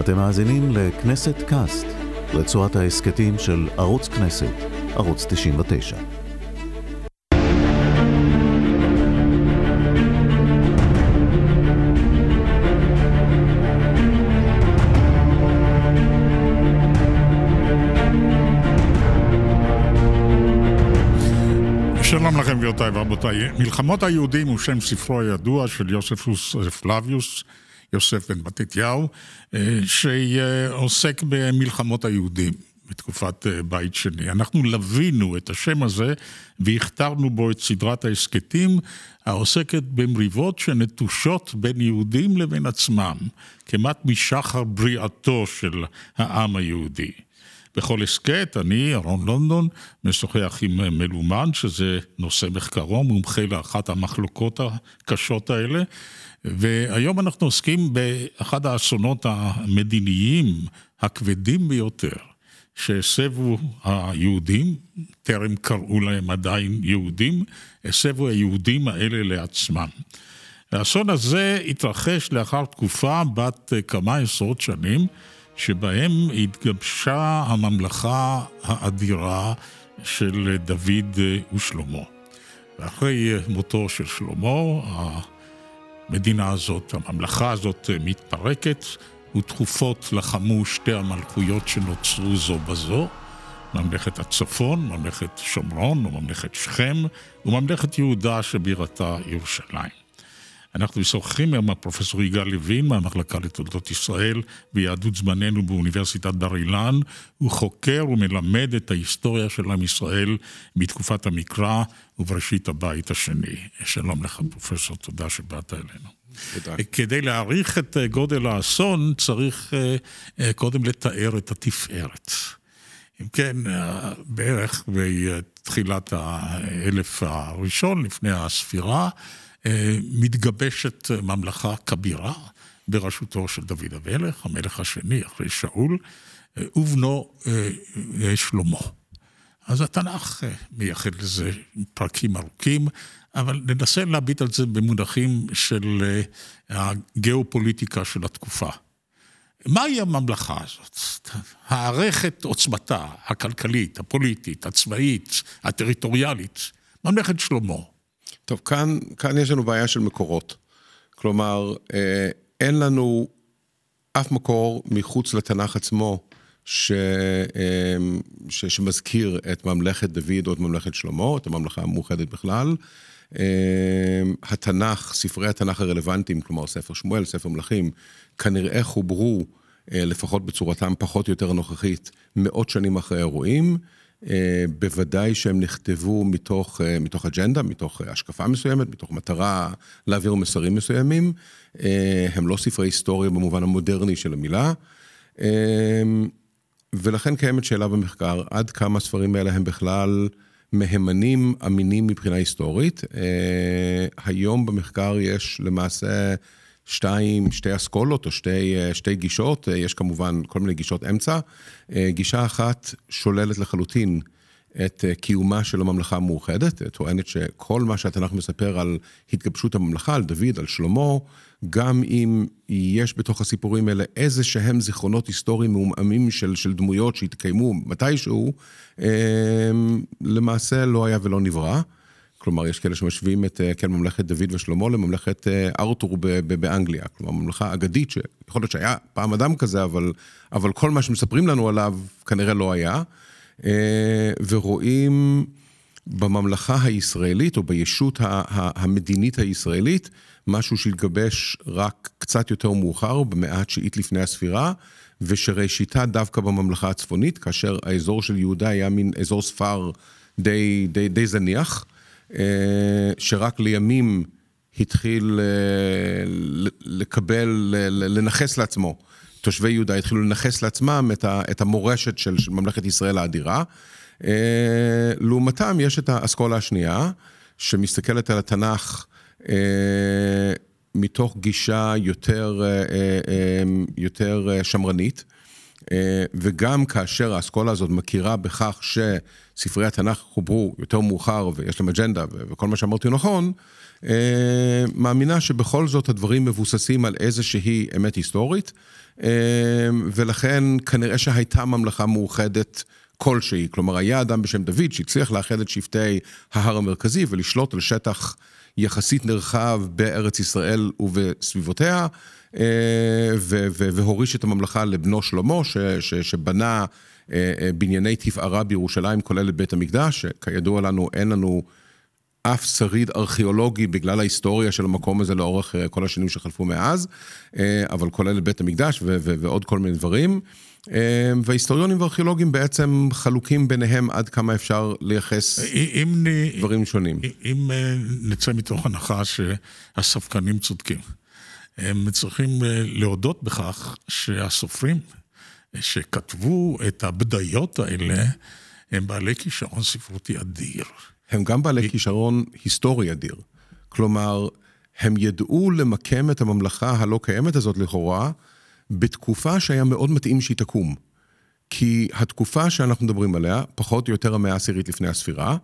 אתם מאזינים לכנסת קאסט, רצועת ההסכתים של ערוץ כנסת, ערוץ 99. שלום לכם גבירותיי ורבותיי. מלחמות היהודים הוא שם ספרו הידוע של יוספוס פלביוס, יוסף בן מתתיהו, אה, שעוסק במלחמות היהודים בתקופת אה, בית שני. אנחנו לווינו את השם הזה והכתרנו בו את סדרת ההסכתים העוסקת במריבות שנטושות בין יהודים לבין עצמם, כמעט משחר בריאתו של העם היהודי. בכל הסכת, אני, אהרון לונדון, משוחח עם מלומן, שזה נושא מחקרו, מומחה לאחת המחלוקות הקשות האלה. והיום אנחנו עוסקים באחד האסונות המדיניים הכבדים ביותר שהסבו היהודים, טרם קראו להם עדיין יהודים, הסבו היהודים האלה לעצמם. האסון הזה התרחש לאחר תקופה בת כמה עשרות שנים, שבהם התגבשה הממלכה האדירה של דוד ושלמה. ואחרי מותו של שלמה, המדינה הזאת, הממלכה הזאת מתפרקת, ותכופות לחמו שתי המלכויות שנוצרו זו בזו, ממלכת הצפון, ממלכת שומרון, וממלכת שכם, וממלכת יהודה שבירתה ירושלים. אנחנו משוחחים עם הפרופסור יגאל לוין מהמחלקה לתולדות ישראל ויהדות זמננו באוניברסיטת בר אילן. הוא חוקר ומלמד את ההיסטוריה של עם ישראל בתקופת המקרא ובראשית הבית השני. שלום לך פרופסור, תודה שבאת אלינו. תודה. כדי להעריך את גודל האסון צריך אה, אה, קודם לתאר את התפארת. אם כן, אה, בערך בתחילת האלף הראשון, לפני הספירה, אה, מתגבשת ממלכה כבירה בראשותו של דוד המלך, המלך השני אחרי שאול, אה, ובנו אה, שלמה. אז התנ"ך מייחד לזה פרקים ארוכים, אבל ננסה להביט על זה במונחים של הגיאופוליטיקה של התקופה. מהי הממלכה הזאת? הערכת עוצמתה הכלכלית, הפוליטית, הצבאית, הטריטוריאלית, ממלכת שלמה. טוב, כאן, כאן יש לנו בעיה של מקורות. כלומר, אה, אין לנו אף מקור מחוץ לתנ"ך עצמו ש, אה, ש, שמזכיר את ממלכת דוד או את ממלכת שלמה, את הממלכה המאוחדת בכלל. אה, התנ"ך, ספרי התנ"ך הרלוונטיים, כלומר ספר שמואל, ספר מלכים, כנראה חוברו, לפחות בצורתם פחות או יותר נוכחית, מאות שנים אחרי האירועים. אה, בוודאי שהם נכתבו מתוך, אה, מתוך אג'נדה, מתוך השקפה מסוימת, מתוך מטרה להעביר מסרים מסוימים. אה, הם לא ספרי היסטוריה במובן המודרני של המילה. ולכן קיימת שאלה במחקר, עד כמה הספרים האלה הם בכלל מהימנים אמינים מבחינה היסטורית. היום במחקר יש למעשה שתיים, שתי אסכולות או שתי, שתי גישות, יש כמובן כל מיני גישות אמצע. גישה אחת שוללת לחלוטין את קיומה של הממלכה המאוחדת, טוענת שכל מה שהתנ"ך מספר על התגבשות הממלכה, על דוד, על שלמה, גם אם יש בתוך הסיפורים האלה איזה שהם זיכרונות היסטוריים מעומעמים של, של דמויות שהתקיימו מתישהו, למעשה לא היה ולא נברא. כלומר, יש כאלה שמשווים את כן, ממלכת דוד ושלמה לממלכת אה, ארתור באנגליה. כלומר, ממלכה אגדית, שיכול להיות שהיה פעם אדם כזה, אבל, אבל כל מה שמספרים לנו עליו כנראה לא היה. אה, ורואים בממלכה הישראלית, או בישות המדינית הישראלית, משהו שהתגבש רק קצת יותר מאוחר, במאה התשיעית לפני הספירה, ושראשיתה דווקא בממלכה הצפונית, כאשר האזור של יהודה היה מין אזור ספר די, די, די זניח. אה, שרק לימים התחיל אה, לקבל, לנכס לעצמו. תושבי יהודה התחילו לנכס לעצמם את המורשת של ממלכת ישראל האדירה. אה, לעומתם יש את האסכולה השנייה, שמסתכלת על התנ"ך מתוך גישה יותר, יותר שמרנית. וגם כאשר האסכולה הזאת מכירה בכך שספרי התנ"ך חוברו יותר מאוחר ויש להם אג'נדה וכל מה שאמרתי נכון, מאמינה שבכל זאת הדברים מבוססים על איזושהי אמת היסטורית, ולכן כנראה שהייתה ממלכה מאוחדת. כלשהי, כלומר היה אדם בשם דוד שהצליח לאחד את שבטי ההר המרכזי ולשלוט על שטח יחסית נרחב בארץ ישראל ובסביבותיה, אה, והוריש את הממלכה לבנו שלמה, ש, ש, שבנה אה, אה, בנייני תפארה בירושלים, כולל את בית המקדש, שכידוע לנו אין לנו אף שריד ארכיאולוגי בגלל ההיסטוריה של המקום הזה לאורך כל השנים שחלפו מאז, אבל כולל את בית המקדש ועוד כל מיני דברים. וההיסטוריונים והארכיאולוגים בעצם חלוקים ביניהם עד כמה אפשר לייחס אם, דברים שונים. אם אה, נצא מתוך הנחה שהספקנים צודקים, הם צריכים אה, להודות בכך שהסופרים שכתבו את הבדיות האלה, הם בעלי כישרון ספרותי אדיר. הם גם בעלי כישרון היסטורי אדיר. כלומר, הם ידעו למקם את הממלכה הלא קיימת הזאת לכאורה, בתקופה שהיה מאוד מתאים שהיא תקום. כי התקופה שאנחנו מדברים עליה, פחות או יותר המאה העשירית לפני הספירה, אה,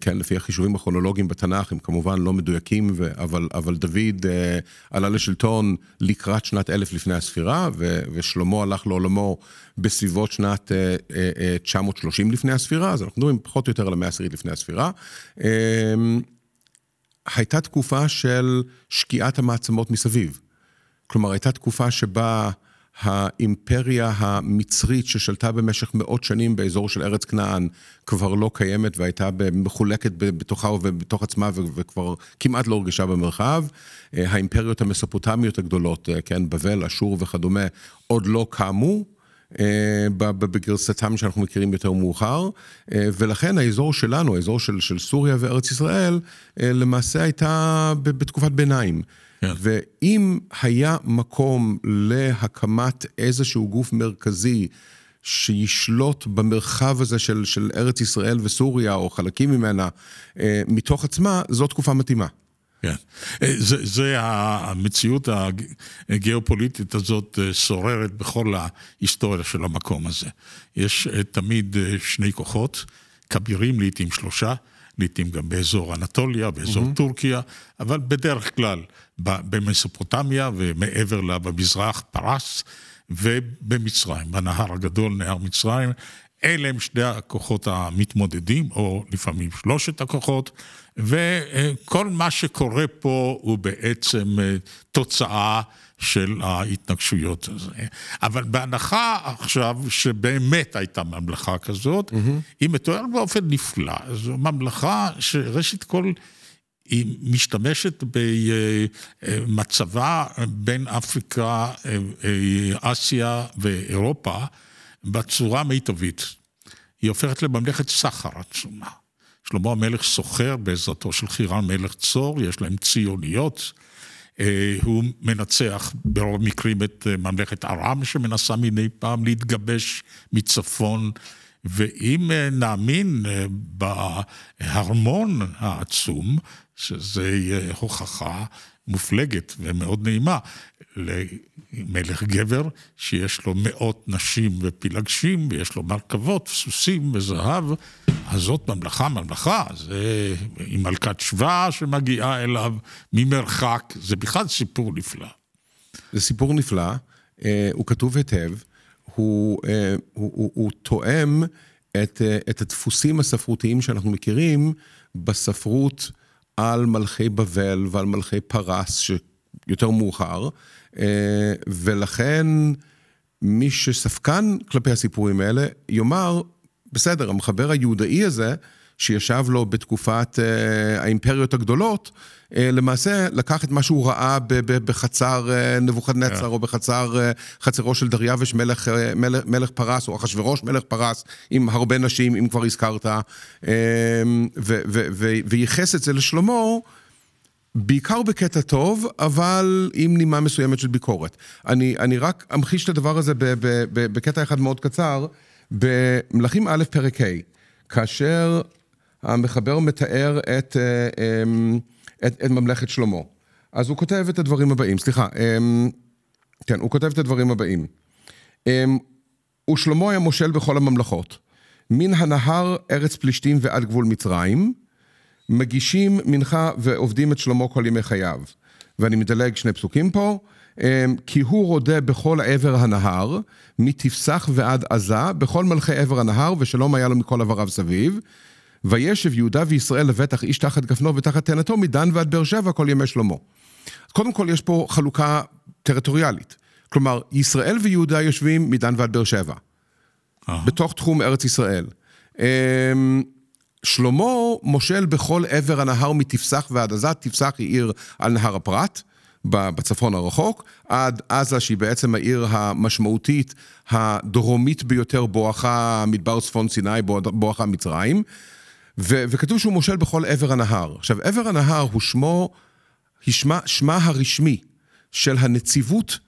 כן, לפי החישובים הכרונולוגיים בתנ"ך, הם כמובן לא מדויקים, ו- אבל, אבל דוד אה, עלה לשלטון לקראת שנת אלף לפני הספירה, ו- ושלמה הלך לעולמו בסביבות שנת אה, אה, 930 לפני הספירה, אז אנחנו מדברים פחות או יותר על המאה העשירית לפני הספירה. אה, הייתה תקופה של שקיעת המעצמות מסביב. כלומר, הייתה תקופה שבה האימפריה המצרית ששלטה במשך מאות שנים באזור של ארץ כנען כבר לא קיימת והייתה מחולקת בתוכה ובתוך עצמה וכבר כמעט לא הורגשה במרחב. אה, האימפריות המסופוטמיות הגדולות, אה, כן, בבל, אשור וכדומה, עוד לא קמו. אה, בגרסתם שאנחנו מכירים יותר מאוחר, ולכן האזור שלנו, האזור של, של סוריה וארץ ישראל, למעשה הייתה בתקופת ביניים. כן. ואם היה מקום להקמת איזשהו גוף מרכזי שישלוט במרחב הזה של, של ארץ ישראל וסוריה, או חלקים ממנה, אה, מתוך עצמה, זו תקופה מתאימה. כן. אה, זה, זה המציאות הגיאופוליטית הזאת אה, שוררת בכל ההיסטוריה של המקום הזה. יש תמיד שני כוחות, כבירים, לעיתים שלושה. לעיתים גם באזור אנטוליה, באזור mm-hmm. טורקיה, אבל בדרך כלל במסופוטמיה ומעבר לה במזרח, פרס, ובמצרים, בנהר הגדול, נהר מצרים. אלה הם שני הכוחות המתמודדים, או לפעמים שלושת הכוחות, וכל מה שקורה פה הוא בעצם אה, תוצאה של ההתנגשויות הזה. אבל בהנחה עכשיו שבאמת הייתה ממלכה כזאת, mm-hmm. היא מתוארת באופן נפלא. זו ממלכה שראשית כל... היא משתמשת במצבה בין אפריקה, אסיה ואירופה בצורה מיטבית. היא הופכת לממלכת סחר עצומה. שלמה המלך סוחר בעזרתו של חירם מלך צור, יש להם ציוניות. אה, הוא מנצח ברוב מקרים את אה, ממלכת ארם שמנסה מדי פעם להתגבש מצפון. ואם אה, נאמין בהרמון העצום, שזה הוכחה מופלגת ומאוד נעימה למלך גבר שיש לו מאות נשים ופילגשים ויש לו מרכבות, סוסים וזהב, אז זאת ממלכה, ממלכה, זה עם מלכת שבא שמגיעה אליו ממרחק, זה בכלל סיפור נפלא. זה סיפור נפלא, אה, הוא כתוב היטב, הוא, אה, הוא, הוא, הוא תואם את, אה, את הדפוסים הספרותיים שאנחנו מכירים בספרות. על מלכי בבל ועל מלכי פרס, שיותר מאוחר, אה, ולכן מי שספקן כלפי הסיפורים האלה, יאמר, בסדר, המחבר היהודאי הזה, שישב לו בתקופת אה, האימפריות הגדולות, אה, למעשה לקח את מה שהוא ראה בחצר אה, נבוכדנצר, yeah. או בחצר, חצרו של דריווש מלך, מלך, מלך פרס, או אחשורוש מלך פרס, עם הרבה נשים, אם כבר הזכרת, וייחס את זה לשלמה. בעיקר בקטע טוב, אבל עם נימה מסוימת של ביקורת. אני, אני רק אמחיש את הדבר הזה בקטע אחד מאוד קצר, במלכים א' פרק ה', כאשר המחבר מתאר את, אה, אמ, את, את ממלכת שלמה. אז הוא כותב את הדברים הבאים, סליחה, אמ, כן, הוא כותב את הדברים הבאים. אמ, ושלמה היה מושל בכל הממלכות. מן הנהר ארץ פלישתים ועד גבול מצרים, מגישים מנחה ועובדים את שלמה כל ימי חייו. ואני מדלג שני פסוקים פה. כי הוא רודה בכל עבר הנהר, מתפסח ועד עזה, בכל מלכי עבר הנהר, ושלום היה לו מכל עבריו סביב. וישב יהודה וישראל לבטח איש תחת גפנו ותחת תאנתו, מדן ועד באר שבע כל ימי שלמה. קודם כל יש פה חלוקה טריטוריאלית. כלומר, ישראל ויהודה יושבים מדן ועד באר שבע. בתוך תחום ארץ ישראל. אמ, שלמה מושל בכל עבר הנהר מתפסח ועד עזה, תפסח היא עיר על נהר הפרת. בצפון הרחוק, עד עזה שהיא בעצם העיר המשמעותית הדרומית ביותר בואכה מדבר צפון סיני, בואכה מצרים, ו- וכתוב שהוא מושל בכל עבר הנהר. עכשיו, עבר הנהר הוא שמו, שמה, שמה הרשמי של הנציבות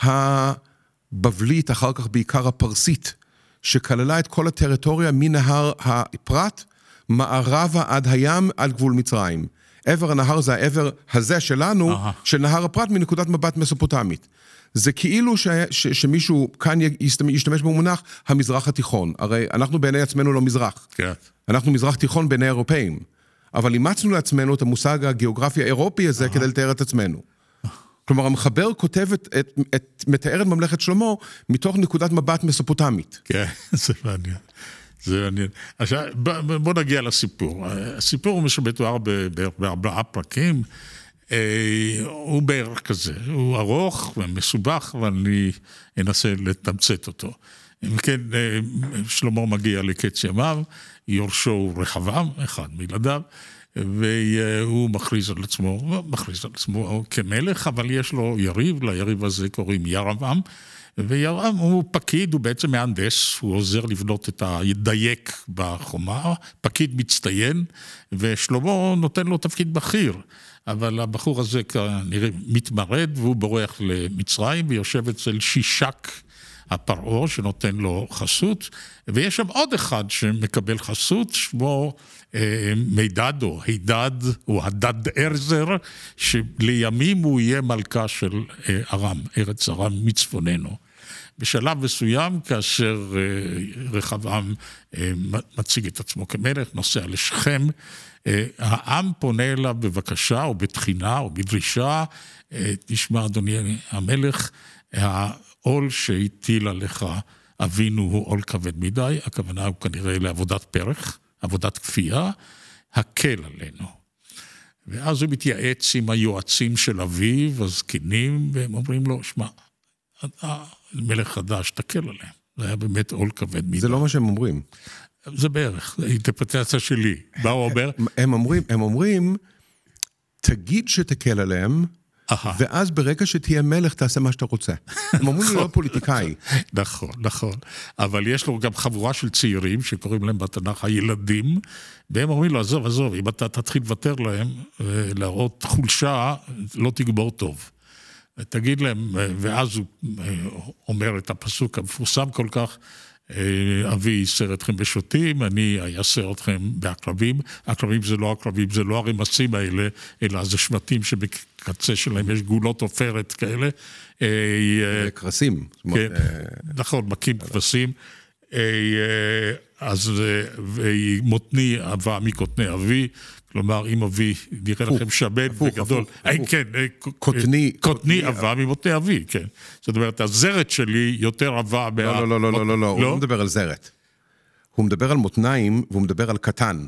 הבבלית, אחר כך בעיקר הפרסית, שכללה את כל הטריטוריה מנהר הפרת, מערבה עד הים, עד גבול מצרים. עבר הנהר זה העבר הזה שלנו, Aha. של נהר הפרת מנקודת מבט מסופוטמית. זה כאילו ש, ש, שמישהו כאן ישתמש במונח המזרח התיכון. הרי אנחנו בעיני עצמנו לא מזרח. כן. אנחנו מזרח תיכון בעיני אירופאים. אבל אימצנו לעצמנו את המושג הגיאוגרפי האירופי הזה Aha. כדי לתאר את עצמנו. כלומר, המחבר כותב את, את, את, מתאר את ממלכת שלמה מתוך נקודת מבט מסופוטמית. כן, זה מעניין. זה מעניין. עכשיו, בוא נגיע לסיפור. הסיפור הוא מתואר בארבעה פרקים. אה, הוא בערך כזה, הוא ארוך ומסובך, ואני אנסה לתמצת אותו. אם כן, אה, שלמה מגיע לקץ ימיו, יורשו הוא רחבעם, אחד מילדיו, והוא מכריז על עצמו, מכריז על עצמו כמלך, אבל יש לו יריב, ליריב הזה קוראים ירבעם. וירם הוא פקיד, הוא בעצם מהנדס, הוא עוזר לבנות את הדייק בחומה, פקיד מצטיין, ושלמה נותן לו תפקיד בכיר. אבל הבחור הזה כנראה מתמרד והוא בורח למצרים ויושב אצל שישק הפרעה שנותן לו חסות, ויש שם עוד אחד שמקבל חסות, שמו אה, מידד או הידד או הדד ארזר, שלימים הוא יהיה מלכה של אה, ארם, ארץ ארם מצפוננו. בשלב מסוים, כאשר אה, רחבעם אה, מציג את עצמו כמלך, נוסע לשכם, אה, העם פונה אליו בבקשה או בתחינה או בדרישה, תשמע אדוני המלך, העול שהטיל עליך אבינו הוא עול כבד מדי, הכוונה הוא כנראה לעבודת פרח, עבודת כפייה, הקל עלינו. ואז הוא מתייעץ עם היועצים של אביו, הזקנים, והם אומרים לו, שמע, מלך חדש, תקל עליהם. זה היה באמת עול כבד מדי. זה לא מה שהם אומרים. זה בערך, זה אינטרפרטציה שלי. מה הוא אומר? הם אומרים, הם אומרים, תגיד שתקל עליהם, ואז ברגע שתהיה מלך, תעשה מה שאתה רוצה. הם אומרים לי לא פוליטיקאי. נכון, נכון. אבל יש לו גם חבורה של צעירים, שקוראים להם בתנ"ך הילדים, והם אומרים לו, עזוב, עזוב, אם אתה תתחיל לוותר להם, להראות חולשה, לא תגבור טוב. תגיד להם, ואז הוא אומר את הפסוק המפורסם כל כך, אבי ייסר אתכם בשוטים, אני אייסר אתכם בעקרבים. עקרבים זה לא עקרבים, זה לא הרמסים האלה, אלא זה שבטים שבקצה שלהם יש גולות עופרת כאלה. כבשים. כן, נכון, מכים כבשים. אז מותני אבה מקוטני אבי, כלומר, אם אבי נראה לכם שמן וגדול, כן, קוטני, קוטני עבה ממותי אבי, כן. זאת אומרת, הזרת שלי יותר עבה מה... לא, לא, לא, לא, לא, לא, הוא לא מדבר על זרת. הוא מדבר על מותניים והוא מדבר על קטן.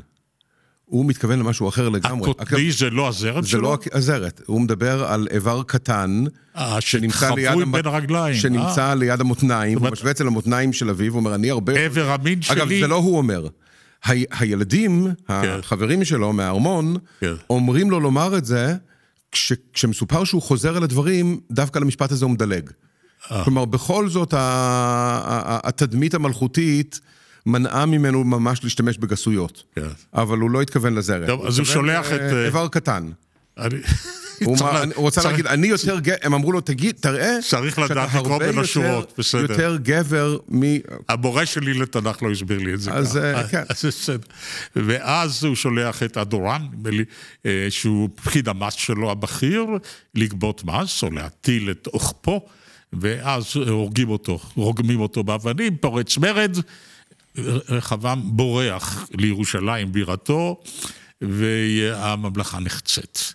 הוא מתכוון למשהו אחר לגמרי. הקוטני זה לא הזרת שלו? זה לא הזרת, הוא מדבר על איבר קטן, שנמצא ליד, המ... בין הרגליים. שנמצא ליד המותניים, הוא משווה אצל המותניים של אביו, הוא אומר, אני הרבה... עבר המין שלי... אגב, זה לא הוא אומר. הילדים, כן. החברים שלו מהארמון, כן. אומרים לו לומר את זה, כש, כשמסופר שהוא חוזר על הדברים, דווקא למשפט הזה הוא מדלג. אה. כלומר, בכל זאת, התדמית המלכותית מנעה ממנו ממש להשתמש בגסויות. כן. אבל הוא לא התכוון לזרם. טוב, אז הוא שולח את... אה, איבר קטן. הוא רוצה להגיד, אני יותר, הם אמרו לו, תגיד, תראה, צריך לדעת לקרוא בין השורות, בסדר. יותר גבר מ... המורה שלי לתנ"ך לא הסביר לי את זה אז אה, כן. ואז הוא שולח את אדורן, אה, שהוא פקיד המס שלו הבכיר, לגבות מס או להטיל את אוכפו. ואז הורגים אותו, רוגמים אותו באבנים, פורץ מרד, רחבעם בורח לירושלים בירתו, והממלכה נחצית.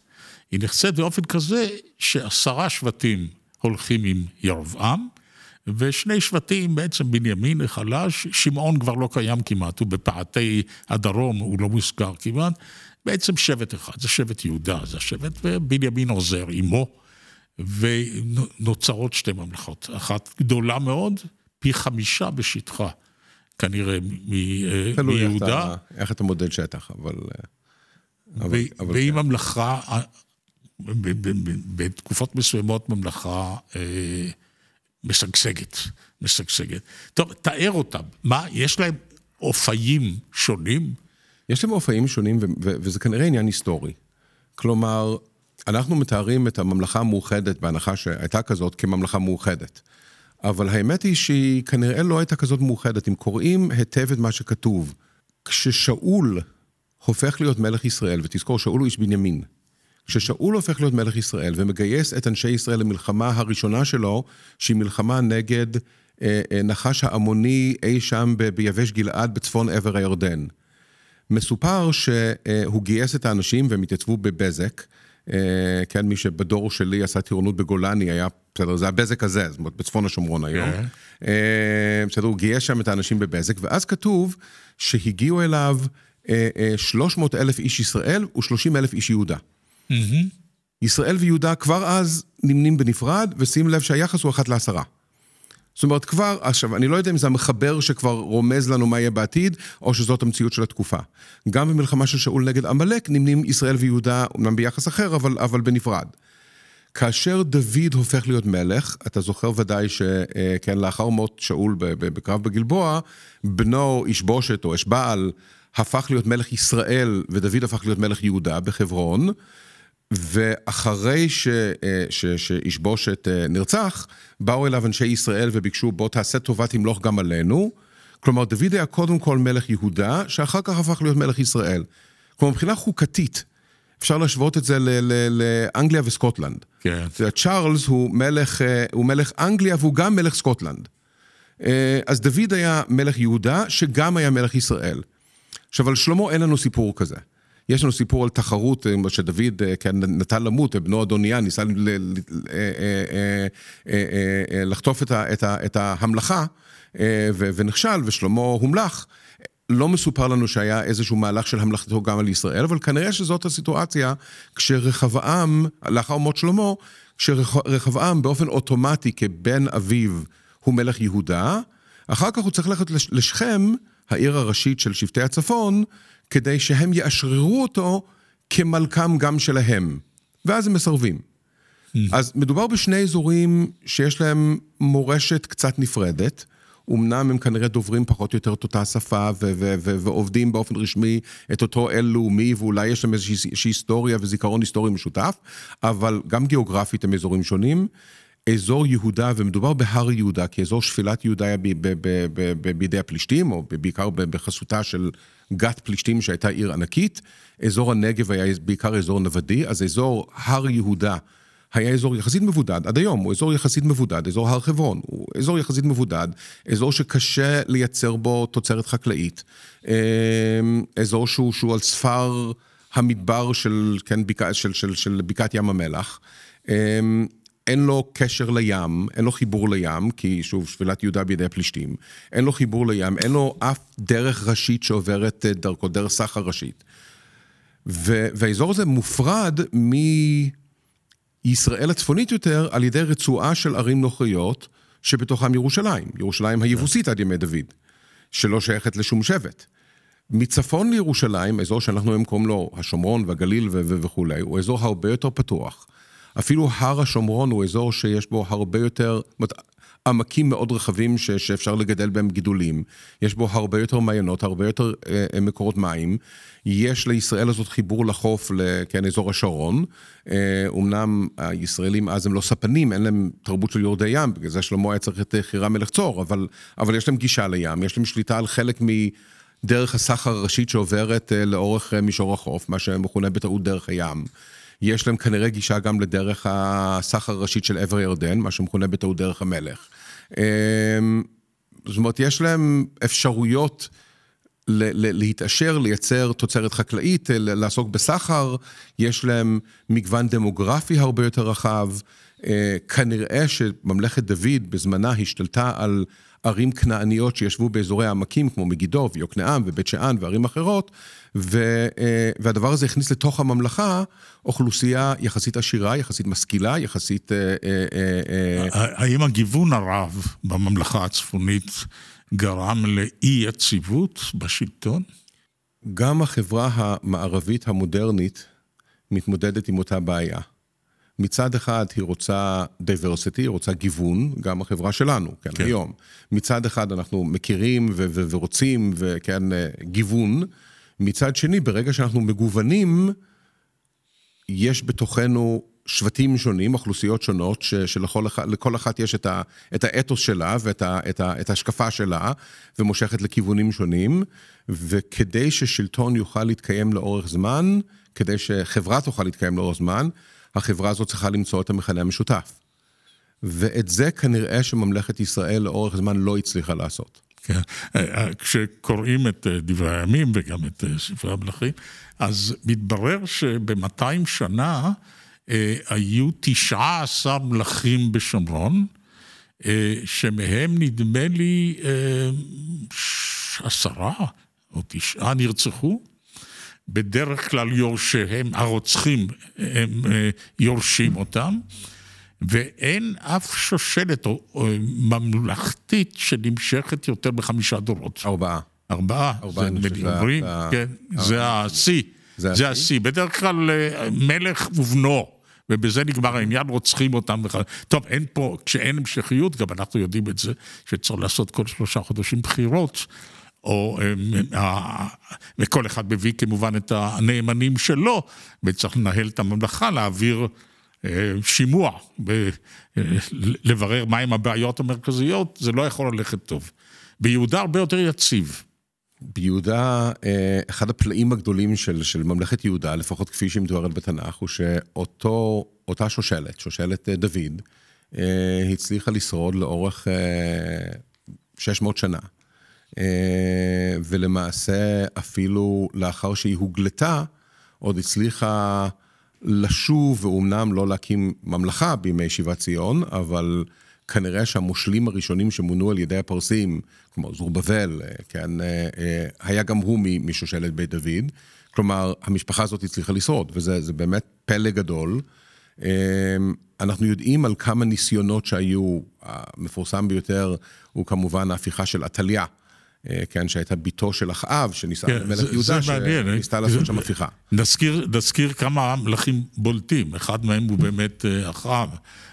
היא נחצית באופן כזה שעשרה שבטים הולכים עם ירבעם, ושני שבטים, בעצם בנימין החלש, שמעון כבר לא קיים כמעט, הוא בפאתי הדרום, הוא לא מוזכר כמעט, בעצם שבט אחד, זה שבט יהודה, זה השבט, ובנימין עוזר עמו, ונוצרות שתי ממלכות, אחת גדולה מאוד, פי חמישה בשטחה, כנראה מיהודה. תלוי איך אתה מודד שטח, אבל... אבל, אבל והיא כן. ממלכה, בתקופות מסוימות ממלכה אה, משגשגת, משגשגת. טוב, תאר אותם. מה, יש להם אופיים שונים? יש להם אופיים שונים, וזה כנראה עניין היסטורי. כלומר, אנחנו מתארים את הממלכה המאוחדת, בהנחה שהייתה כזאת, כממלכה מאוחדת. אבל האמת היא שהיא כנראה לא הייתה כזאת מאוחדת. אם קוראים היטב את מה שכתוב, כששאול הופך להיות מלך ישראל, ותזכור, שאול הוא איש בנימין. כששאול הופך להיות מלך ישראל ומגייס את אנשי ישראל למלחמה הראשונה שלו, שהיא מלחמה נגד אה, אה, נחש העמוני אי שם ב- ביבש גלעד בצפון עבר הירדן. מסופר שהוא גייס את האנשים והם התייצבו בבזק. אה, כן, מי שבדור שלי עשה טירונות בגולני היה, בסדר, זה הבזק הזה, זאת אומרת, בצפון השומרון היום. כן. אה, בסדר, הוא גייס שם את האנשים בבזק, ואז כתוב שהגיעו אליו 300 אלף איש ישראל ו-30 אלף איש יהודה. Mm-hmm. ישראל ויהודה כבר אז נמנים בנפרד, ושים לב שהיחס הוא אחת לעשרה. זאת אומרת, כבר, עכשיו, אני לא יודע אם זה המחבר שכבר רומז לנו מה יהיה בעתיד, או שזאת המציאות של התקופה. גם במלחמה של שאול נגד עמלק נמנים ישראל ויהודה, אמנם ביחס אחר, אבל, אבל בנפרד. כאשר דוד הופך להיות מלך, אתה זוכר ודאי שכן, לאחר מות שאול בקרב בגלבוע, בנו איש בושת או אש בעל הפך להיות מלך ישראל, ודוד הפך להיות מלך יהודה בחברון. ואחרי ש, אה, ש, שישבושת אה, נרצח, באו אליו אנשי ישראל וביקשו בוא תעשה טובה תמלוך גם עלינו. כלומר, דוד היה קודם כל מלך יהודה, שאחר כך הפך להיות מלך ישראל. כלומר, מבחינה חוקתית, אפשר להשוות את זה לאנגליה וסקוטלנד. כן. צ'ארלס הוא מלך, אה, הוא מלך אנגליה והוא גם מלך סקוטלנד. אז דוד היה מלך יהודה, שגם היה מלך ישראל. עכשיו, על שלמה אין לנו סיפור כזה. יש לנו סיפור על תחרות אה, שדוד אה, כן, נתן למות, בנו אדוניה ניסה אה, לחטוף את ההמלכה ונכשל, ושלמה הומלך. לא מסופר לנו שהיה איזשהו מהלך של המלכתו גם על ישראל, אבל כנראה שזאת הסיטואציה כשרחבעם, לאחר מות שלמה, כשרחבעם באופן אוטומטי כבן אביו הוא מלך יהודה, אחר כך הוא צריך ללכת לשכם, העיר הראשית של שבטי הצפון, כדי שהם יאשררו אותו כמלכם גם שלהם. ואז הם מסרבים. Mm. אז מדובר בשני אזורים שיש להם מורשת קצת נפרדת. אמנם הם כנראה דוברים פחות או יותר את אותה שפה ו- ו- ו- ועובדים באופן רשמי את אותו אל לאומי, ואולי יש להם איזושהי היסטוריה וזיכרון היסטורי משותף, אבל גם גיאוגרפית הם אזורים שונים. אזור יהודה, ומדובר בהר יהודה, כי אזור שפילת יהודה היה בידי הפלישתים, או בעיקר בחסותה של גת פלישתים שהייתה עיר ענקית. אזור הנגב היה בעיקר אזור נוודי, אז אזור הר יהודה היה אזור יחסית מבודד, עד היום הוא אזור יחסית מבודד, אזור הר חברון, הוא אזור יחסית מבודד, אזור שקשה לייצר בו תוצרת חקלאית, אמ, אזור שהוא, שהוא על ספר המדבר של, כן, בקע, של, של, של בקעת ים המלח. אין לו קשר לים, אין לו חיבור לים, כי שוב, שבילת יהודה בידי הפלישתים, אין לו חיבור לים, אין לו אף דרך ראשית שעוברת אה, דרכו, דרך סחר ראשית. והאזור הזה מופרד מישראל הצפונית יותר על ידי רצועה של ערים נוכריות, שבתוכם ירושלים, ירושלים היבוסית עד ימי דוד, שלא שייכת לשום שבט. מצפון לירושלים, אזור שאנחנו היום קוראים לו השומרון והגליל וכולי, הוא אזור הרבה יותר פתוח. אפילו הר השומרון הוא אזור שיש בו הרבה יותר, עמקים מאוד רחבים ש, שאפשר לגדל בהם גידולים. יש בו הרבה יותר מעיינות, הרבה יותר אה, אה מקורות מים. יש לישראל הזאת חיבור לחוף, כן, אזור השרון. אה, אמנם הישראלים אז הם לא ספנים, אין להם תרבות של יורדי ים, בגלל זה שלמה היה צריך את חירם מלך צור, אבל, אבל יש להם גישה לים, יש להם שליטה על חלק מ... דרך הסחר הראשית שעוברת אה, לאורך אה, מישור החוף, מה שמכונה בטעות דרך הים. יש להם כנראה גישה גם לדרך הסחר הראשית של עבר הירדן, מה שמכונה בטעות דרך המלך. אמ, זאת אומרת, יש להם אפשרויות להתעשר, לייצר תוצרת חקלאית, לעסוק בסחר, יש להם מגוון דמוגרפי הרבה יותר רחב. אה, כנראה שממלכת דוד בזמנה השתלטה על ערים כנעניות שישבו באזורי העמקים, כמו מגידו ויוקנעם ובית שאן וערים אחרות, ו, אה, והדבר הזה הכניס לתוך הממלכה אוכלוסייה יחסית עשירה, יחסית משכילה, יחסית... אה, האם הגיוון הרב בממלכה הצפונית גרם לאי יציבות בשלטון? גם החברה המערבית המודרנית מתמודדת עם אותה בעיה. מצד אחד היא רוצה diversity, היא רוצה גיוון, גם החברה שלנו, כן, כן. היום. מצד אחד אנחנו מכירים ו- ו- ורוצים, וכן, אה, גיוון. מצד שני, ברגע שאנחנו מגוונים, יש בתוכנו שבטים שונים, אוכלוסיות שונות, ש- שלכל אחת יש את, ה- את האתוס שלה ואת ה- את ה- את ההשקפה שלה, ומושכת לכיוונים שונים, וכדי ששלטון יוכל להתקיים לאורך זמן, כדי שחברה תוכל להתקיים לאורך זמן, החברה הזאת צריכה למצוא את המכנה המשותף. ואת זה כנראה שממלכת ישראל לאורך זמן לא הצליחה לעשות. כן, אה, אה, כשקוראים את אה, דברי הימים וגם את ספרי המלכים, אז מתברר שב-200 שנה היו 19 מלכים בשומרון, שמהם נדמה לי עשרה או תשעה נרצחו, בדרך כלל יורשיהם, הרוצחים, הם אה, יורשים אותם, ואין אף שושלת או, או ממלכתית שנמשכת יותר מחמישה דורות. ארבעה. ארבעה, ארבעה כן, זה השיא, זה השיא. בדרך כלל אה, מלך ובנו. ובזה נגמר העניין, רוצחים אותם. טוב, אין פה, כשאין המשכיות, גם אנחנו יודעים את זה, שצריך לעשות כל שלושה חודשים בחירות. או, אה, וכל אחד מביא כמובן את הנאמנים שלו, וצריך לנהל את הממלכה, להעביר אה, שימוע, אה, לברר מהם הבעיות המרכזיות, זה לא יכול ללכת טוב. ביהודה הרבה יותר יציב. ביהודה, אחד הפלאים הגדולים של, של ממלכת יהודה, לפחות כפי שהיא מתוארת בתנ"ך, הוא שאותה שושלת, שושלת דוד, הצליחה לשרוד לאורך 600 שנה. אה, ולמעשה אפילו לאחר שהיא הוגלתה, עוד הצליחה לשוב, ואומנם לא להקים ממלכה בימי שיבת ציון, אבל כנראה שהמושלים הראשונים שמונו על ידי הפרסים, כמו זורבבל, אה, כן, אה, היה גם הוא משושלת בית דוד. כלומר, המשפחה הזאת הצליחה לשרוד, וזה באמת פלא גדול. אנחנו יודעים על כמה ניסיונות שהיו, המפורסם ביותר הוא כמובן ההפיכה של עתליה. אה, כן, שהייתה בתו של אחאב, שניסה כן, למלך יהודה, שניסתה אה? לעשות שם הפיכה. נזכיר, נזכיר כמה מלכים בולטים, אחד מהם הוא באמת אה, אחאב.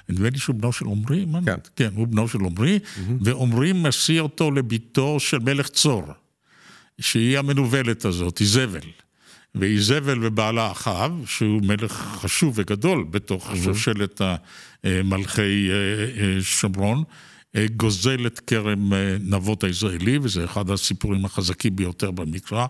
נדמה לי שהוא בנו של עמרי, כן. כן, הוא בנו של עמרי, mm-hmm. ועמרי משיא אותו לביתו של מלך צור, שהיא המנוולת הזאת, איזבל. ואיזבל ובעלה אחאב, שהוא מלך חשוב וגדול בתוך. שושלת מלכי שומרון. אה, גוזל את כרם אה, נבות הישראלי, וזה אחד הסיפורים החזקים ביותר במקרא,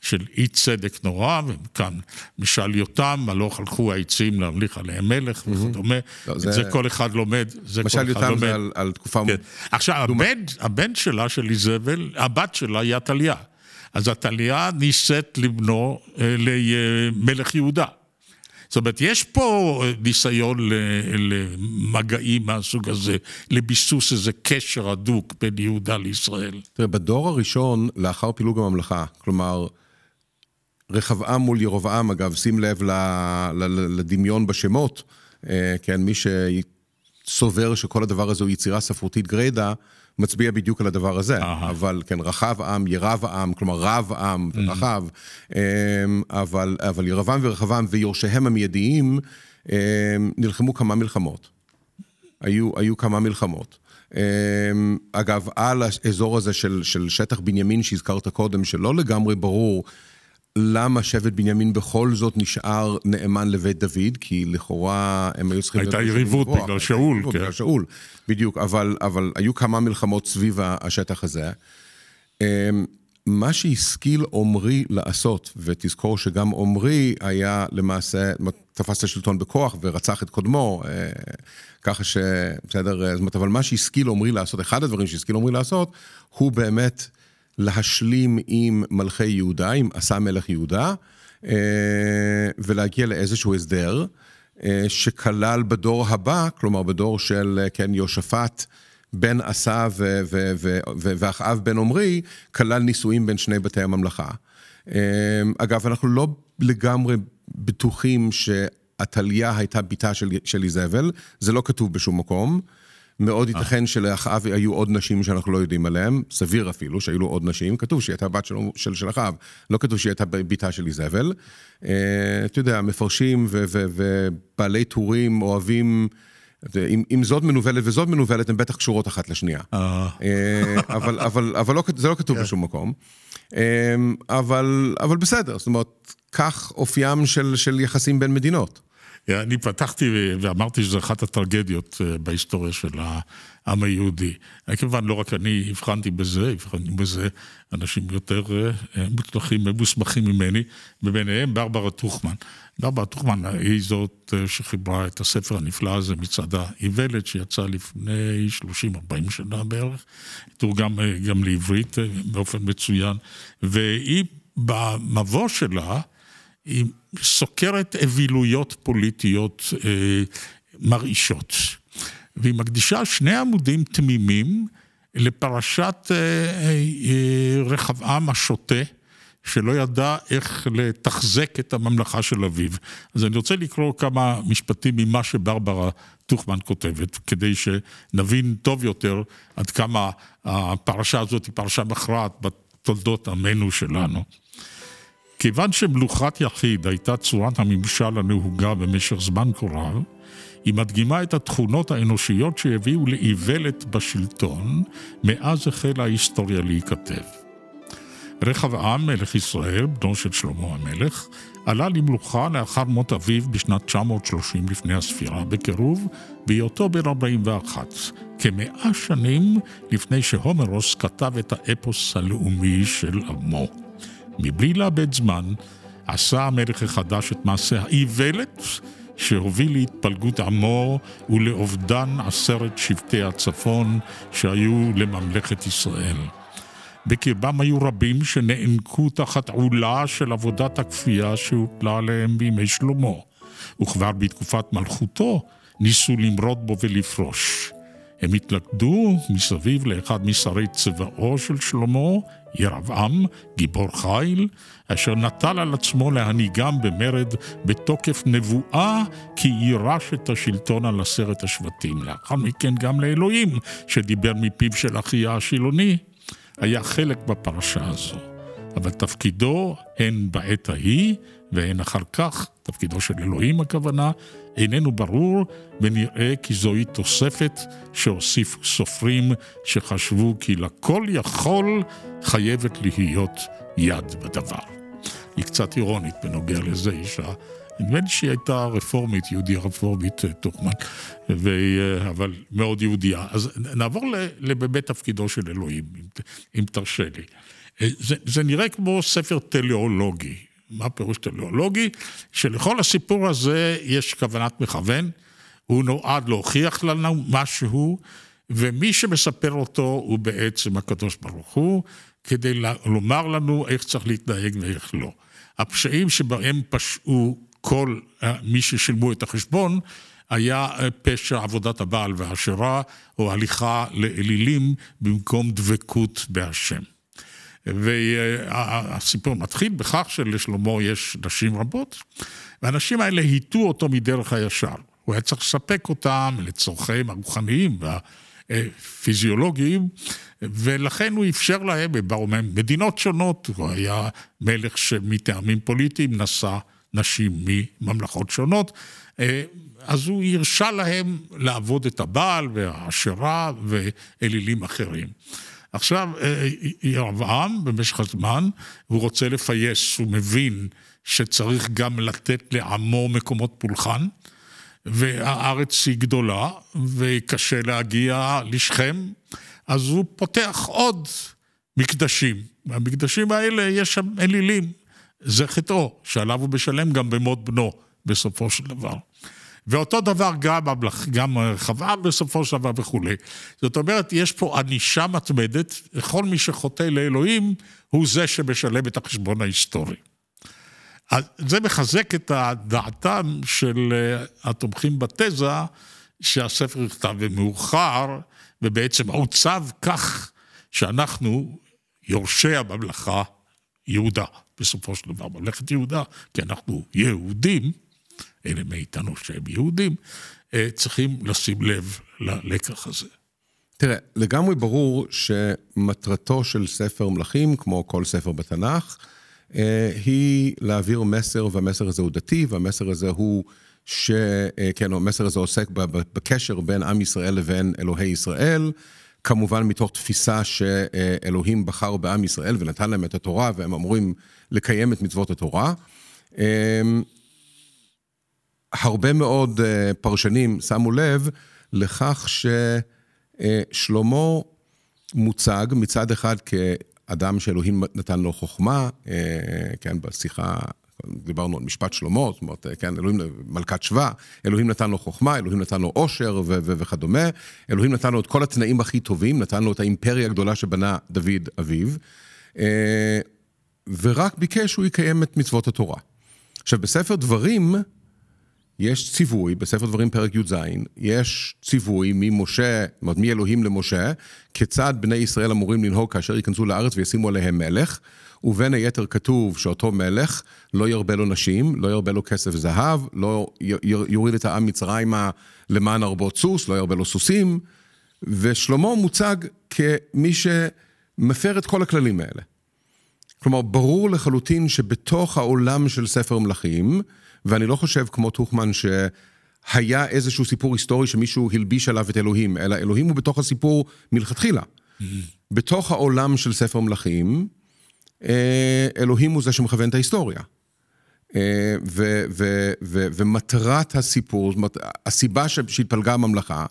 של אי צדק נורא, וכאן משל יותם, הלוך הלכו העצים להמליך עליהם מלך וכדומה. לא, את זה כל אחד לומד, זה כל אחד לומד. משל יותם זה על תקופה... כן. עכשיו, הבן שלה, של איזבל, הבת שלה היא עתליה. אז עתליה נישאת לבנו אה, למלך יהודה. זאת אומרת, יש פה ניסיון למגעים מהסוג הזה, לביסוס איזה קשר הדוק בין יהודה לישראל. תראה, בדור הראשון, לאחר פילוג הממלכה, כלומר, רחבעם מול ירבעם, אגב, שים לב לדמיון בשמות, אה, כן, מי שסובר שכל הדבר הזה הוא יצירה ספרותית גרידא, מצביע בדיוק על הדבר הזה, Aha. אבל כן, רחב עם, ירב עם, כלומר רב עם ורחב, mm-hmm. אבל, אבל ירבם ורחבם ויורשיהם המיידיים אמ, נלחמו כמה מלחמות. היו, היו כמה מלחמות. אמ, אגב, על האזור הזה של, של שטח בנימין שהזכרת קודם, שלא לגמרי ברור למה שבט בנימין בכל זאת נשאר נאמן לבית דוד, כי לכאורה הם היו צריכים... הייתה יריבות בגלל שאול, כן. בגלל שאול, בדיוק, אבל, אבל היו כמה מלחמות סביב השטח הזה. אמ, מה שהשכיל עמרי לעשות, ותזכור שגם עמרי היה למעשה, תפס את השלטון בכוח ורצח את קודמו, ככה ש... בסדר, זאת אומרת, אבל מה שהשכיל עמרי לעשות, אחד הדברים שהשכיל עמרי לעשות, הוא באמת להשלים עם מלכי יהודה, עם עשה מלך יהודה, ולהגיע לאיזשהו הסדר. שכלל בדור הבא, כלומר בדור של, כן, יהושפט בן עשה ואחאב בן עמרי, כלל נישואים בין שני בתי הממלכה. אגב, אנחנו לא לגמרי בטוחים שעתליה הייתה בתה של, של איזבל, זה לא כתוב בשום מקום. מאוד אה. ייתכן שלאחאב היו עוד נשים שאנחנו לא יודעים עליהן, סביר אפילו שהיו לו עוד נשים, כתוב שהיא הייתה בת של, של, של אחאב, לא כתוב שהיא הייתה בתה של איזבל. אה, אתה יודע, מפרשים ובעלי טורים אוהבים... אם, אם זאת מנוולת וזאת מנוולת, הן בטח קשורות אחת לשנייה. אה. אבל, אבל, אבל לא, זה לא כתוב כן. בשום מקום. אבל, אבל בסדר, זאת אומרת, כך אופיים של, של יחסים בין מדינות. אני פתחתי ואמרתי שזו אחת הטרגדיות אה, בהיסטוריה של העם היהודי. כמובן, לא רק אני הבחנתי בזה, הבחנתי בזה אנשים יותר אה, מוצלחים ומוסמכים ממני, וביניהם ברברה טוכמן. ברברה טוכמן היא זאת אה, שחיברה את הספר הנפלא הזה מצד האיוולת, שיצא לפני 30-40 שנה בערך, תורגם גם לעברית באופן מצוין, והיא במבוא שלה, היא סוקרת אווילויות פוליטיות אה, מרעישות. והיא מקדישה שני עמודים תמימים לפרשת אה, אה, רחבעם השוטה, שלא ידע איך לתחזק את הממלכה של אביו. אז אני רוצה לקרוא כמה משפטים ממה שברברה טוכמן כותבת, כדי שנבין טוב יותר עד כמה הפרשה הזאת היא פרשה מכרעת בתולדות עמנו שלנו. כיוון שמלוכת יחיד הייתה צורת הממשל הנהוגה במשך זמן כה רב, היא מדגימה את התכונות האנושיות שהביאו לאיוולת בשלטון, מאז החלה ההיסטוריה להיכתב. רחבעם, מלך ישראל, בנו של שלמה המלך, עלה למלוכה לאחר מות אביו בשנת 930 לפני הספירה בקירוב, בהיותו בן 41, כמאה שנים לפני שהומרוס כתב את האפוס הלאומי של עמו. מבלי לאבד זמן, עשה המלך החדש את מעשה האיוולת שהוביל להתפלגות עמו ולאובדן עשרת שבטי הצפון שהיו לממלכת ישראל. בקרבם היו רבים שנאנקו תחת עולה של עבודת הכפייה שהוטלה עליהם בימי שלמה, וכבר בתקופת מלכותו ניסו למרוד בו ולפרוש. הם התלכדו מסביב לאחד משרי צבאו של שלמה, ירבעם, גיבור חיל, אשר נטל על עצמו להנהיגם במרד בתוקף נבואה כי יירש את השלטון על עשרת השבטים. לאחר מכן גם לאלוהים, שדיבר מפיו של אחיה השילוני, היה חלק בפרשה הזו. אבל תפקידו הן בעת ההיא והן אחר כך, תפקידו של אלוהים הכוונה, איננו ברור, ונראה כי זוהי תוספת שהוסיפו סופרים שחשבו כי לכל יכול חייבת להיות יד בדבר. היא קצת אירונית בנוגע לזה, אישה. נדמה לי שהיא הייתה רפורמית, יהודיה רפורמית, אה, טוחמן, ו... אה, אבל מאוד יהודייה. אז נעבור לבאמת תפקידו של אלוהים, אם תרשה לי. אה, זה, זה נראה כמו ספר טליאולוגי. מה פירוש טליאולוגי? שלכל הסיפור הזה יש כוונת מכוון, הוא נועד להוכיח לנו משהו, ומי שמספר אותו הוא בעצם הקדוש ברוך הוא, כדי לומר לנו איך צריך להתנהג ואיך לא. הפשעים שבהם פשעו כל אה, מי ששילמו את החשבון, היה אה, פשע עבודת הבעל והשירה, או הליכה לאלילים במקום דבקות בהשם. והסיפור מתחיל בכך שלשלמה יש נשים רבות, והנשים האלה הטו אותו מדרך הישר. הוא היה צריך לספק אותם לצורכיהם הרוחניים והפיזיולוגיים, ולכן הוא אפשר להם, הם באו ממדינות שונות, הוא היה מלך שמטעמים פוליטיים נשא נשים מממלכות שונות, אז הוא הרשה להם לעבוד את הבעל והעשרה ואלילים אחרים. עכשיו, אה, ירבעם במשך הזמן, הוא רוצה לפייס, הוא מבין שצריך גם לתת לעמו מקומות פולחן, והארץ היא גדולה, וקשה להגיע לשכם, אז הוא פותח עוד מקדשים. והמקדשים האלה יש שם אלילים. זה חטאו, שעליו הוא משלם גם במות בנו, בסופו של דבר. ואותו דבר גם, גם רחבעם בסופו של דבר וכולי. זאת אומרת, יש פה ענישה מתמדת, וכל מי שחוטא לאלוהים הוא זה שמשלם את החשבון ההיסטורי. אז זה מחזק את דעתם של אה, התומכים בתזה שהספר נכתב במאוחר, ובעצם עוצב כך שאנחנו יורשי הממלכה יהודה, בסופו של דבר, ממלכת יהודה, כי אנחנו יהודים, אלה מאיתנו שהם יהודים, אה, צריכים לשים לב ללקח הזה. תראה, לגמרי ברור שמטרתו של ספר מלכים, כמו כל ספר בתנ"ך, אה, היא להעביר מסר, והמסר הזה הוא דתי, והמסר הזה הוא, ש... אה, כן, המסר הזה עוסק בקשר בין עם ישראל לבין אלוהי ישראל. כמובן מתוך תפיסה שאלוהים בחר בעם ישראל ונתן להם את התורה, והם אמורים לקיים את מצוות התורה. הרבה מאוד אה, פרשנים שמו לב לכך ששלמה מוצג מצד אחד כאדם שאלוהים נתן לו חוכמה, אה, כן, בשיחה דיברנו על משפט שלמה, זאת אומרת, כן, אלוהים, מלכת שבא, אלוהים נתן לו חוכמה, אלוהים נתן לו עושר ו- ו- וכדומה, אלוהים נתן לו את כל התנאים הכי טובים, נתן לו את האימפריה הגדולה שבנה דוד אביו, אה, ורק ביקש שהוא יקיים את מצוות התורה. עכשיו, בספר דברים, יש ציווי, בספר דברים פרק י"ז, יש ציווי ממשה, זאת אומרת, מאלוהים למשה, כיצד בני ישראל אמורים לנהוג כאשר ייכנסו לארץ וישימו עליהם מלך, ובין היתר כתוב שאותו מלך לא ירבה לו נשים, לא ירבה לו כסף וזהב, לא יוריד את העם מצרימה למען הרבות סוס, לא ירבה לו סוסים, ושלמה מוצג כמי שמפר את כל הכללים האלה. כלומר, ברור לחלוטין שבתוך העולם של ספר מלכים, ואני לא חושב כמו טוחמן שהיה איזשהו סיפור היסטורי שמישהו הלביש עליו את אלוהים, אלא אלוהים הוא בתוך הסיפור מלכתחילה. בתוך העולם של ספר מלכים, אה, אלוהים הוא זה שמכוון את ההיסטוריה. אה, ו- ו- ו- ומטרת הסיפור, הסיבה שהתפלגה הממלכה,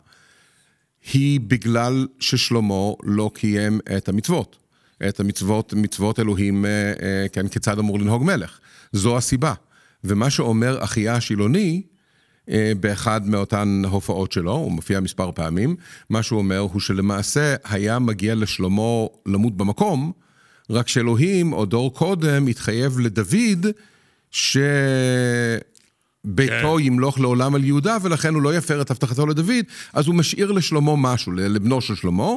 היא בגלל ששלמה לא קיים את המצוות. את המצוות, מצוות אלוהים, אה, כן, כיצד אמור לנהוג מלך. זו הסיבה. ומה שאומר אחיה השילוני, באחד מאותן הופעות שלו, הוא מופיע מספר פעמים, מה שהוא אומר הוא שלמעשה היה מגיע לשלמה למות במקום, רק שאלוהים, או דור קודם, התחייב לדוד, שביתו כן. ימלוך לעולם על יהודה, ולכן הוא לא יפר את הבטחתו לדוד, אז הוא משאיר לשלמה משהו, לבנו של שלמה,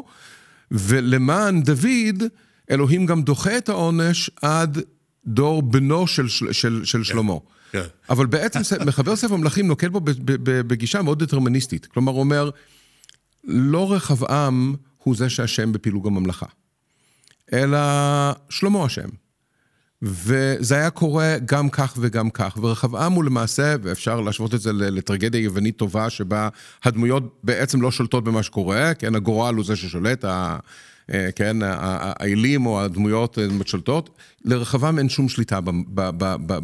ולמען דוד, אלוהים גם דוחה את העונש עד דור בנו של, של, של, של שלמה. כן. אבל בעצם מחבר ספר מלכים נוקט בו בגישה מאוד דטרמיניסטית. כלומר, הוא אומר, לא רחבעם הוא זה שאשם בפילוג הממלכה. אלא שלמה אשם. וזה היה קורה גם כך וגם כך, ורחבעם הוא למעשה, ואפשר להשוות את זה לטרגדיה יוונית טובה, שבה הדמויות בעצם לא שולטות במה שקורה, כן, הגורל הוא זה ששולט, כן, האלים או הדמויות שולטות, לרחבעם אין שום שליטה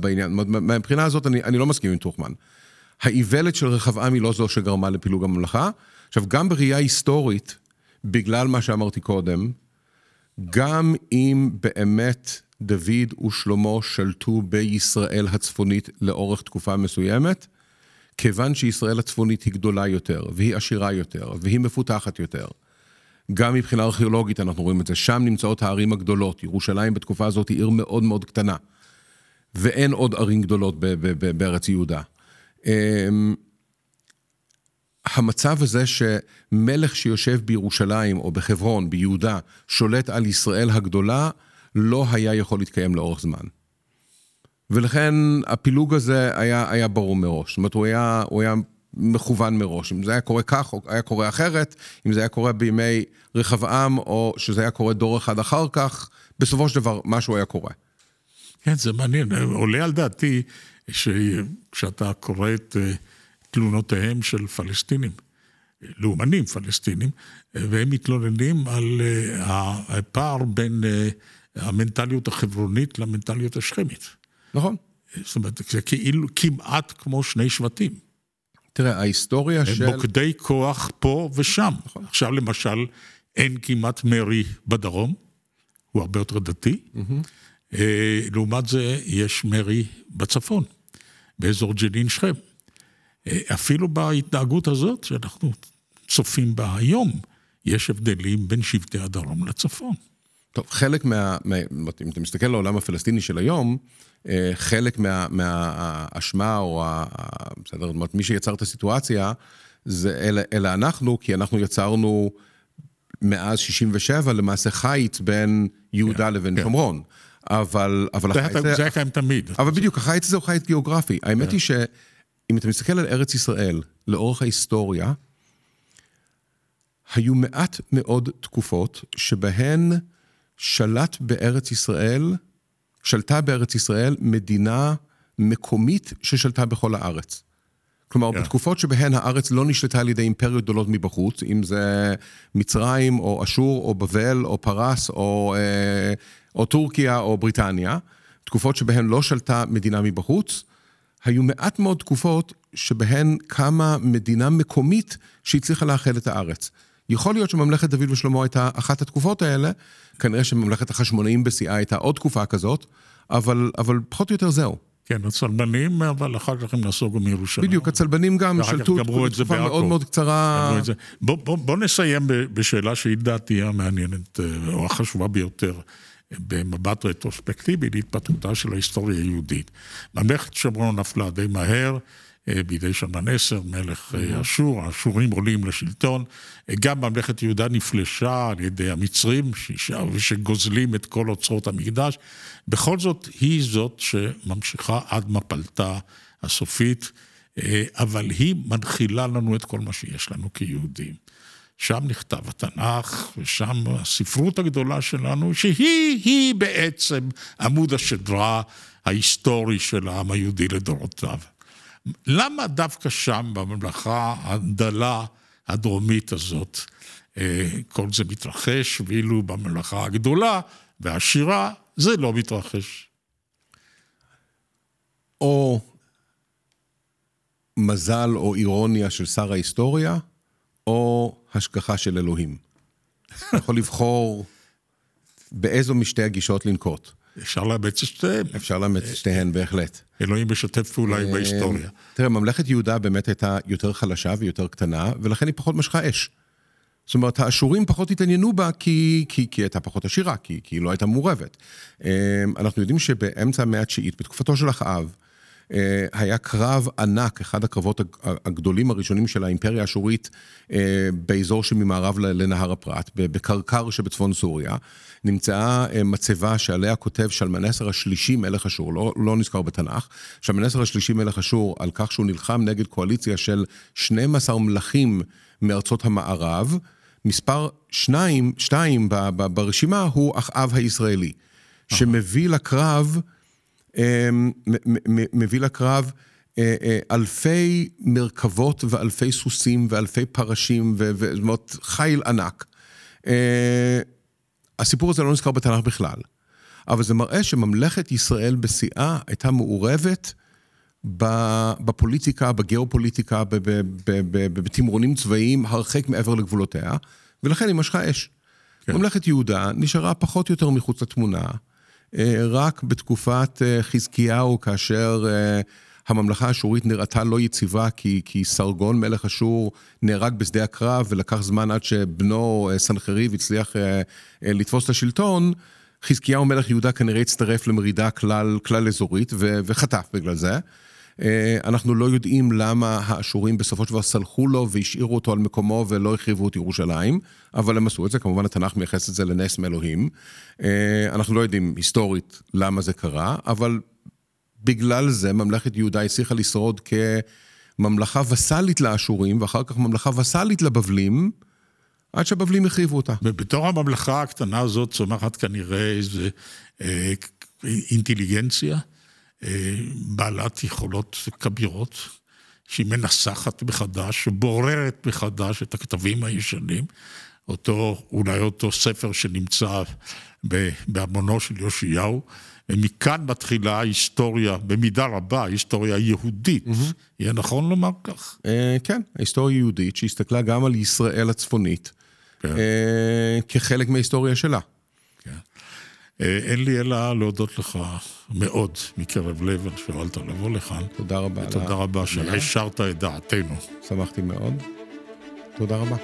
בעניין. מהבחינה הזאת אני, אני לא מסכים עם טוחמן. האיוולת של רחבעם היא לא זו שגרמה לפילוג הממלכה. עכשיו, גם בראייה היסטורית, בגלל מה שאמרתי קודם, גם אם באמת דוד ושלמה שלטו בישראל הצפונית לאורך תקופה מסוימת, כיוון שישראל הצפונית היא גדולה יותר, והיא עשירה יותר, והיא מפותחת יותר. גם מבחינה ארכיאולוגית אנחנו רואים את זה, שם נמצאות הערים הגדולות. ירושלים בתקופה הזאת היא עיר מאוד מאוד קטנה, ואין עוד ערים גדולות בארץ יהודה. אמ, המצב הזה שמלך שיושב בירושלים או בחברון, ביהודה, שולט על ישראל הגדולה, לא היה יכול להתקיים לאורך זמן. ולכן הפילוג הזה היה, היה ברור מראש. זאת אומרת, הוא היה, הוא היה מכוון מראש. אם זה היה קורה כך, או היה קורה אחרת, אם זה היה קורה בימי רחבעם, או שזה היה קורה דור אחד אחר כך, בסופו של דבר משהו היה קורה. כן, זה מעניין. עולה על דעתי שכשאתה קורא את... Uh... תלונותיהם של פלסטינים, לאומנים פלסטינים, והם מתלוננים על אה, הפער בין אה, המנטליות החברונית למנטליות השכמית. נכון. זאת אומרת, זה כאילו כמעט כמו שני שבטים. תראה, ההיסטוריה של... מוקדי כוח פה ושם. נכון. עכשיו למשל, אין כמעט מרי בדרום, הוא הרבה יותר דתי. Mm-hmm. לעומת זה, יש מרי בצפון. באזור ג'נין שכם. אה, אפילו בהתנהגות הזאת שאנחנו צופים בה היום, יש הבדלים בין שבטי הדרום לצפון. טוב, חלק מה... מה אם אתה מסתכל על העולם הפלסטיני של היום, אה, חלק מהאשמה מה, או ה... בסדר, זאת אומרת, מי שיצר את הסיטואציה, זה אלה, אלה אנחנו, כי אנחנו יצרנו מאז 67' למעשה חיץ בין יהודה כן, לבין כן. שומרון. אבל, אבל זה החיץ... זה היה קיים תמיד. אבל בדיוק, החיץ הזה הוא חיץ גיאוגרפי. האמת כן. היא שאם אתה מסתכל על ארץ ישראל, לאורך ההיסטוריה, היו מעט מאוד תקופות שבהן שלט בארץ ישראל, שלטה בארץ ישראל מדינה מקומית ששלטה בכל הארץ. כלומר, yeah. כן. בתקופות שבהן הארץ לא נשלטה על ידי אימפריות גדולות מבחוץ, אם זה מצרים, או אשור, או בבל, או פרס, או, אה, או טורקיה, או בריטניה, תקופות שבהן לא שלטה מדינה מבחוץ, היו מעט מאוד תקופות שבהן קמה מדינה מקומית שהצליחה לאחד את הארץ. יכול להיות שממלכת דוד ושלמה הייתה אחת התקופות האלה, כנראה שממלכת החשמונאים בשיאה הייתה עוד תקופה כזאת, אבל, אבל פחות או יותר זהו. כן, הצלבנים, אבל אחר כך הם נסוגו מירושלים. בדיוק, הצלבנים גם שלטו תקופה מאוד מאוד קצרה. בוא, בוא, בוא נסיים בשאלה שהיא דעתי המעניינת, אה, או החשובה ביותר, במבט רטרוספקטיבי להתפתחותה של ההיסטוריה היהודית. ממלכת שומרון נפלה די מהר. אה, בידי עשר, מלך אה, אשור, האשורים עולים לשלטון. אה, גם ממלכת יהודה נפלשה על ידי המצרים, שגוזלים את כל אוצרות המקדש. בכל זאת, היא זאת שממשיכה עד מפלתה הסופית, אבל היא מנחילה לנו את כל מה שיש לנו כיהודים. שם נכתב התנ"ך, ושם הספרות הגדולה שלנו, שהיא-היא בעצם עמוד השדרה ההיסטורי של העם היהודי לדורותיו. למה דווקא שם, בממלכה הדלה הדרומית הזאת, אה, כל זה מתרחש, ואילו בממלכה הגדולה והעשירה זה לא מתרחש? או מזל או אירוניה של שר ההיסטוריה, או השגחה של אלוהים. אתה יכול לבחור באיזו משתי הגישות לנקוט. אפשר לאמץ את שתיהן. אפשר לאמץ את שתיהן, בהחלט. אלוהים משתף פעולה עם אה, ההיסטוריה. תראה, ממלכת יהודה באמת הייתה יותר חלשה ויותר קטנה, ולכן היא פחות משכה אש. זאת אומרת, האשורים פחות התעניינו בה כי, כי הייתה פחות עשירה, כי, היא לא הייתה מעורבת. אה, אנחנו יודעים שבאמצע המאה התשיעית, בתקופתו של אחאב, היה קרב ענק, אחד הקרבות הגדולים הראשונים של האימפריה האשורית אה, באזור שממערב לנהר הפרת, בקרקר שבצפון סוריה. נמצאה אה, מצבה שעליה כותב שלמנסר השלישי מלך אשור, לא, לא נזכר בתנ"ך, שלמנסר השלישי מלך אשור על כך שהוא נלחם נגד קואליציה של 12 מלכים מארצות המערב. מספר שניים, שתיים ברשימה הוא אחאב הישראלי, שמביא לקרב מביא לקרב אה, אה, אלפי מרכבות ואלפי סוסים ואלפי פרשים, זאת אומרת, חיל ענק. אה, הסיפור הזה לא נזכר בתנ"ך בכלל, אבל זה מראה שממלכת ישראל בשיאה הייתה מעורבת בפוליטיקה, בגיאופוליטיקה, בתמרונים צבאיים הרחק מעבר לגבולותיה, ולכן היא משכה אש. כן. ממלכת יהודה נשארה פחות או יותר מחוץ לתמונה. אה, רק בתקופת אה, חזקיהו, כאשר אה, הממלכה האשורית נראתה לא יציבה, כי, כי סרגון מלך אשור נהרג בשדה הקרב, ולקח זמן עד שבנו סנחריב הצליח לתפוס את השלטון, חזקיהו מלך יהודה כנראה הצטרף למרידה כלל, כלל אזורית וחטף בגלל זה. אה, אנחנו לא יודעים למה האשורים בסופו של דבר סלחו לו והשאירו אותו על מקומו ולא החריבו את ירושלים, אבל הם עשו את זה, כמובן התנ"ך מייחס את זה לנס מאלוהים. אה, אנחנו לא יודעים היסטורית למה זה קרה, אבל בגלל זה ממלכת יהודה הצליחה לשרוד כממלכה וסאלית לאשורים, ואחר כך ממלכה וסאלית לבבלים. עד שהבבלים החריבו אותה. ובתור הממלכה הקטנה הזאת צומחת כנראה איזו אה, אינטליגנציה, בעלת יכולות כבירות, שהיא מנסחת מחדש, בוררת מחדש את הכתבים הישנים, אותו, אולי אותו ספר שנמצא בארמונו של יאשיהו, ומכאן מתחילה ההיסטוריה, במידה רבה, ההיסטוריה היהודית. Mm-hmm. יהיה נכון לומר כך? Uh, כן, ההיסטוריה היהודית שהסתכלה גם על ישראל הצפונית, כן. uh, כחלק מההיסטוריה שלה. אה, אין לי אלא להודות לך מאוד מקרב לב על שהואלת לבוא לכאן. תודה רבה. ותודה רבה שהשארת את דעתנו. שמחתי מאוד. תודה רבה.